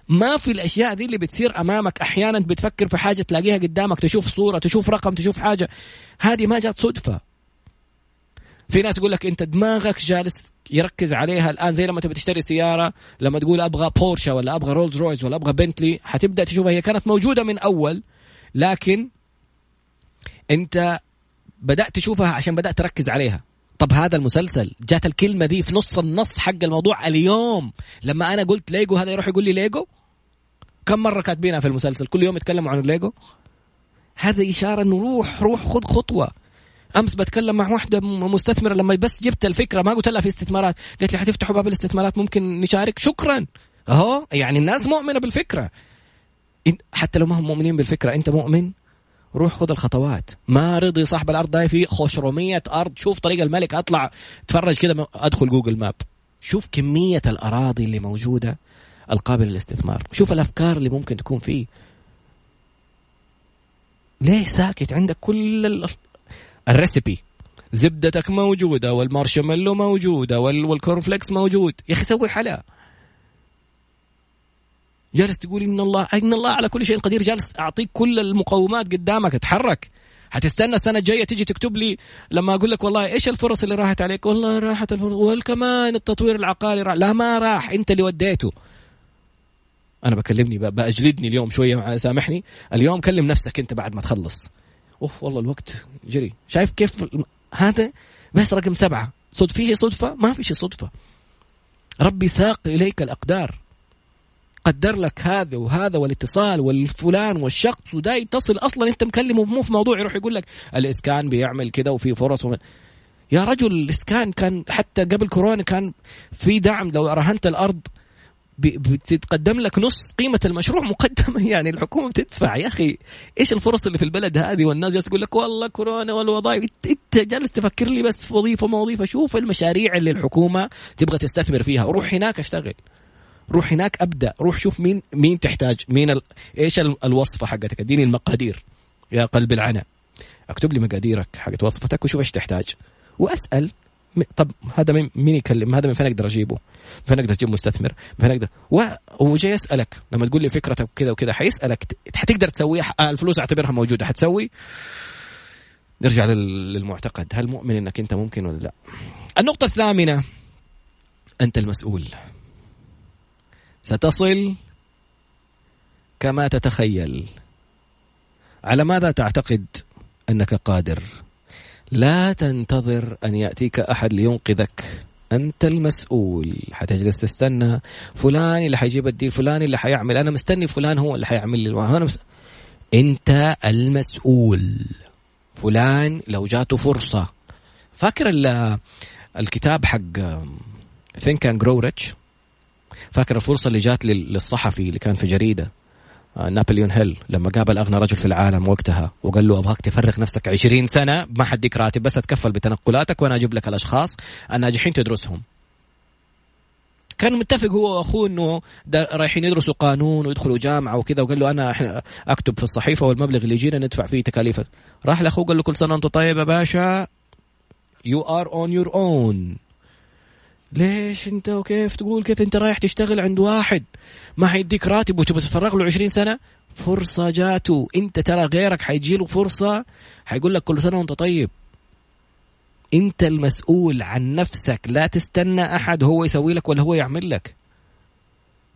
ما في الأشياء دي اللي بتصير أمامك. أحيانا بتفكر في حاجة تلاقيها قدامك تشوف صورة تشوف رقم تشوف حاجة. هذه ما جات صدفة. في ناس يقول لك أنت دماغك جالس يركز عليها الآن زي لما تبي تشتري سيارة لما تقول أبغى بورش ولا أبغى رولز رويس ولا أبغى بنتلي حتبدأ تشوفها. هي كانت موجودة من أول لكن أنت بدأت تشوفها عشان بدأت تركز عليها. طب هذا المسلسل جات الكلمة دي في نص النص حق الموضوع اليوم. لما أنا قلت ليجو هذا يروح يقول لي ليجو؟ كم مرة كاتبينها في المسلسل؟ كل يوم يتكلموا عن الليجو هذا إشارة إنه روح روح خذ خطوة. أمس بتكلم مع واحدة مستثمرة لما بس جبت الفكرة ما قلت لها في استثمارات. قالت لي حتفتحوا باب الاستثمارات ممكن نشارك؟ شكرا. أهو يعني الناس مؤمنة بالفكرة. حتى لو ما هم مؤمنين بالفكرة أنت مؤمن؟ روح خذ الخطوات. ما رضي صاحب الأرض ده في خشرمية أرض. شوف طريق الملك أطلع تفرج كذا أدخل Google Map. شوف كمية الأراضي اللي موجودة القابلة للاستثمار. شوف الأفكار اللي ممكن تكون فيه. ليه ساكت عندك كل ال... ال recipe زبدتك موجودة والمارشميلو موجودة وال cornflakes موجود. يا أخي سوي حلا. جالس تقول إن الله إن الله على كل شيء قدير جالس أعطيك كل المقومات قدامك أتحرك. حتستنى السنة الجايه تيجي تكتب لي لما أقول لك والله إيش الفرص اللي راحت عليك؟ والله راحت الفرص. وكمان التطوير العقاري راح. لا ما راح. أنت اللي وديته. أنا بكلمني بأجلدني اليوم شوية سامحني. اليوم كلم نفسك أنت بعد ما تخلص. أوف والله الوقت جري. شايف كيف هذا؟ بس رقم سبعة. صدفة صدفة؟ ما في شيء صدفة. ربي ساق إليك الأقدار. قدر لك هذا وهذا والاتصال والفلان والشخص ودا يتصل أصلا. أنت مكلمه مو في موضوع يروح يقول لك الإسكان بيعمل كذا وفي فرص ومن يا رجل الإسكان كان حتى قبل كورونا كان في دعم. لو رهنت الأرض بتتقدم لك نص قيمة المشروع مقدمه يعني الحكومة بتدفع. يا أخي إيش الفرص اللي في البلد هذه؟ والناس جالسة تقول لك والله كورونا والوظائف انت جالس تفكر لي بس في وظيفة ما وظيفه شوف المشاريع اللي الحكومة تبغى تستثمر فيها. روح هناك اشتغل. روح هناك أبدأ. روح شوف مين مين تحتاج. مين ال... إيش الوصفة حقتك؟ اديني المقادير يا قلب العنى اكتب لي مقاديرك حقت وصفتك وشوف إيش تحتاج. وأسأل طب هذا مين يكلم هذا من فين أقدر أجيبه؟ من فين أقدر أجيب مستثمر؟ من فين أقدر؟ و... جاي يسالك لما تقول لي فكرتك كذا وكذا حيسألك. حتقدر تسويها؟ الفلوس أعتبرها موجودة. حتسوي؟ نرجع للمعتقد. هل مؤمن إنك أنت ممكن ولا لا؟ النقطة الثامنة. أنت المسؤول. ستصل كما تتخيل. على ماذا تعتقد أنك قادر؟ لا تنتظر أن يأتيك أحد لينقذك. أنت المسؤول. حتجلس تستنى. فلان اللي حيجيب الديل فلان اللي حيعمل. أنا مستني فلان هو اللي حيعمل لي. أنا مست... أنت المسؤول. فلان لو جاته فرصة. فاكر الكتاب حق Think and Grow Rich فاكر الفرصة اللي جات للصحفي اللي كان في جريدة آه، نابليون هيل لما قابل أغنى رجل في العالم وقتها وقال له أبغاك تفرغ نفسك 20 سنة ما حديك راتب بس أتكفل بتنقلاتك وأنا أجيب لك الأشخاص الناجحين تدرسهم. كان متفق هو وأخوه إنه رايحين يدرسوا قانون ويدخلوا جامعة وكذا وقال له أنا أكتب في الصحيفة والمبلغ اللي يجينا ندفع فيه تكاليف. راح لأخوه قال له كل سنة وانت طيب يا باشا you are on your own ليش انت وكيف تقول كيف انت رايح تشتغل عند واحد ما حيديك راتب وتبغى تفرغ له 20 سنة؟ فرصة جاته. انت ترى غيرك حيجي له فرصة حيقول لك كل سنة وانت طيب. انت المسؤول عن نفسك. لا تستنى أحد هو يسوي لك ولا هو يعمل لك.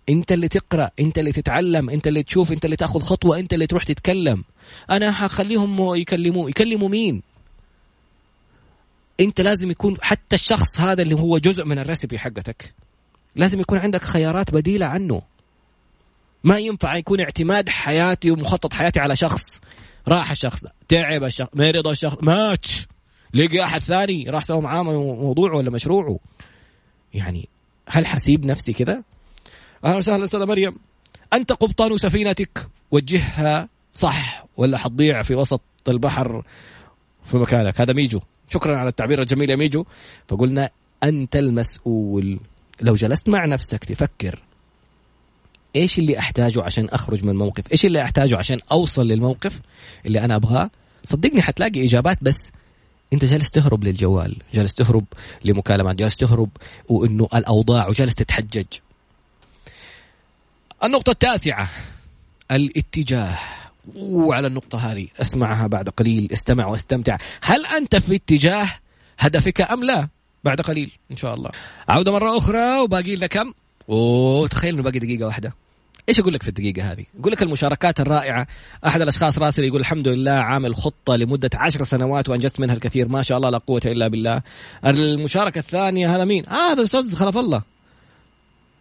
انت اللي تقرأ انت اللي تتعلم انت اللي تشوف انت اللي تأخذ خطوة انت اللي تروح تتكلم. أنا حخليهم يكلموا يكلموا مين؟ انت لازم يكون حتى الشخص هذا اللي هو جزء من الريسبي حقتك. لازم يكون عندك خيارات بديلة عنه. ما ينفع يكون اعتماد حياتي ومخطط حياتي على شخص. راح الشخص تعب الشخص. مرض الشخص. مات. لقى أحد ثاني راح سوى معاه موضوعه ولا مشروعه يعني هل حسيب نفسي كذا؟ أهلا وسهلا أستاذة مريم. أنت قبطان سفينتك. وجهها صح ولا حتضيع في وسط البحر في مكانك؟ هذا ميجو. شكرا على التعبير الجميل يا ميجو. فقلنا أنت المسؤول. لو جلست مع نفسك تفكر إيش اللي أحتاجه عشان أخرج من الموقف؟ إيش اللي أحتاجه عشان أوصل للموقف اللي أنا أبغاه؟ صدقني حتلاقي إجابات بس أنت جالس تهرب للجوال جالس تهرب لمكالمات جالس تهرب وإنه الأوضاع وجالس تتحجج. النقطة التاسعة الاتجاه. وعلى النقطة هذه أسمعها بعد قليل استمع واستمتع هل أنت في اتجاه هدفك أم لا بعد قليل إن شاء الله عودة مرة أخرى وباقي لنا كم وتخيل إنه باقي دقيقة واحدة إيش أقول لك في الدقيقة هذه؟ أقول لك المشاركات الرائعة، أحد الأشخاص راسل يقول الحمد لله عامل خطة لمدة عشر سنوات وأنجزت منها الكثير، ما شاء الله لا قوة إلا بالله. المشاركة الثانية هذا مين؟ آه هذا الأستاذ خلف الله.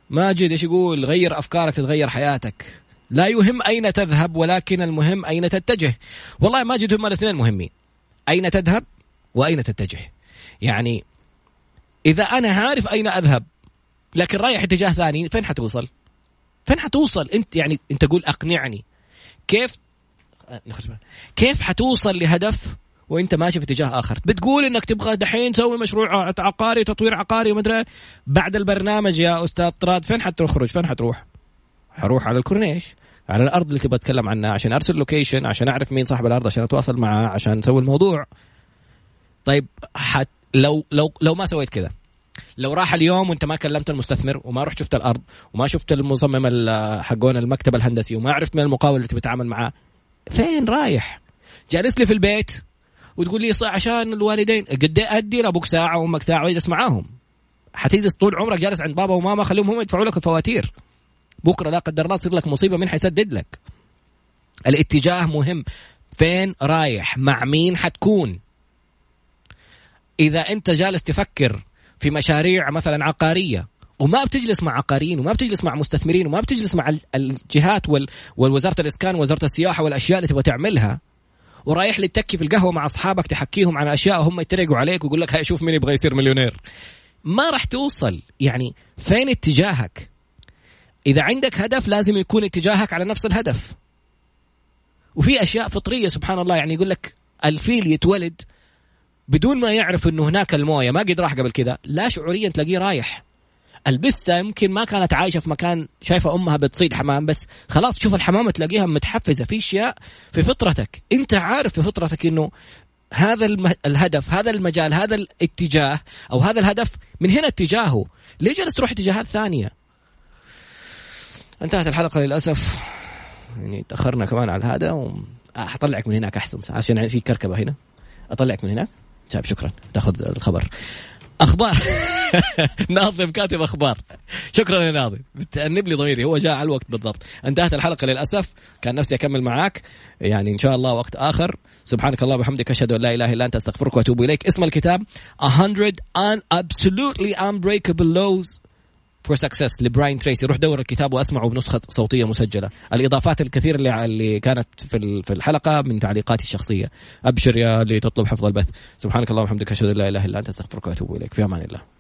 ماجد إيش يقول؟ غير أفكارك تتغير حياتك. لا يهم أين تذهب ولكن المهم أين تتجه. والله ماجد هم الاثنين مهمين أين تذهب وأين تتجه. يعني إذا أنا عارف أين أذهب لكن رايح اتجاه ثاني فين حتوصل؟ فين حتوصل؟ أنت يعني أنت قول أقنعني. كيف؟ كيف حتوصل لهدف وأنت ماشي في اتجاه آخر؟ بتقول إنك تبغى دحين تسوي مشروع عقاري تطوير عقاري ومدري بعد البرنامج يا أستاذ طراد فين حتخرج؟ فين حتروح؟ حروح على الكورنيش. على الأرض اللي تبغى اتكلم عنها عشان أرسل location عشان أعرف مين صاحب الأرض عشان أتواصل معاه عشان نسوي الموضوع. طيب حت لو لو لو ما سويت كذا لو راح اليوم وانت ما كلمت المستثمر وما رحت شفت الأرض وما شفت المصمم حقون المكتب الهندسي وما عرفت من المقاول اللي تتعامل معاه فين رايح؟ جالس لي في البيت وتقول لي عشان الوالدين. قد إيه أدي لأبوك ساعة وأمك ساعة وأجلس معاهم؟ حتجلس طول عمرك جالس عند بابا وماما خليهم هم يدفعوا لك الفواتير. بكرة لا قدر الله تصير لك مصيبة مين حيسدد لك. الاتجاه مهم. فين رايح؟ مع مين حتكون؟ إذا أنت جالس تفكر في مشاريع مثلا عقارية وما بتجلس مع عقاريين وما بتجلس مع مستثمرين وما بتجلس مع الجهات والوزارة الإسكان ووزاره السياحة والأشياء اللي تبغى تعملها ورايح لي تكي في القهوة مع أصحابك تحكيهم عن أشياء وهم يتريقوا عليك ويقول لك هاي شوف مين يبغى يصير مليونير. ما راح توصل. يعني فين اتجاهك؟ إذا عندك هدف لازم يكون اتجاهك على نفس الهدف. وفي أشياء فطرية سبحان الله يعني يقول لك الفيل يتولد بدون ما يعرف إنه هناك الموية ما قد راح قبل كذا لا شعوريا تلاقيه رايح. البسة يمكن ما كانت عايشة في مكان شايفة أمها بتصيد حمام بس خلاص تشوف الحمامة تلاقيها متحفزة في أشياء في فطرتك. أنت عارف في فطرتك إنه هذا الهدف هذا المجال هذا الاتجاه أو هذا الهدف من هنا اتجاهه. ليه جالس تروح اتجاهات ثانية؟ انتهت الحلقة للأسف. يعني تأخرنا كمان على هذا وحطلعك من هناك أحسن. عشان في كركبة هنا. أطلعك من هناك. طيب شكرا. تأخذ الخبر. أخبار. ناظم كاتب أخبار. شكرا يا ناظم. بتأنب لي ضميري. هو جاء على الوقت بالضبط. انتهت الحلقة للأسف. كان نفسي أكمل معاك. يعني إن شاء الله وقت آخر. سبحانك الله وبحمدك. أشهد أن لا إله إلا أنت. أستغفرك وأتوب إليك. اسم الكتاب. 100 un absolutely unbreakable laws. for success ل براين تريسي. روح دور الكتاب وأسمعه بنسخة صوتية مسجلة. الإضافات الكثيرة اللي اللي كانت في في الحلقة من تعليقاتي الشخصية. أبشر يا اللي تطلب حفظ البث. سبحانك اللهم وبحمدك أشهد أن لا إله إلا أنت أستغفرك وأتوب إليك. في أمان الله.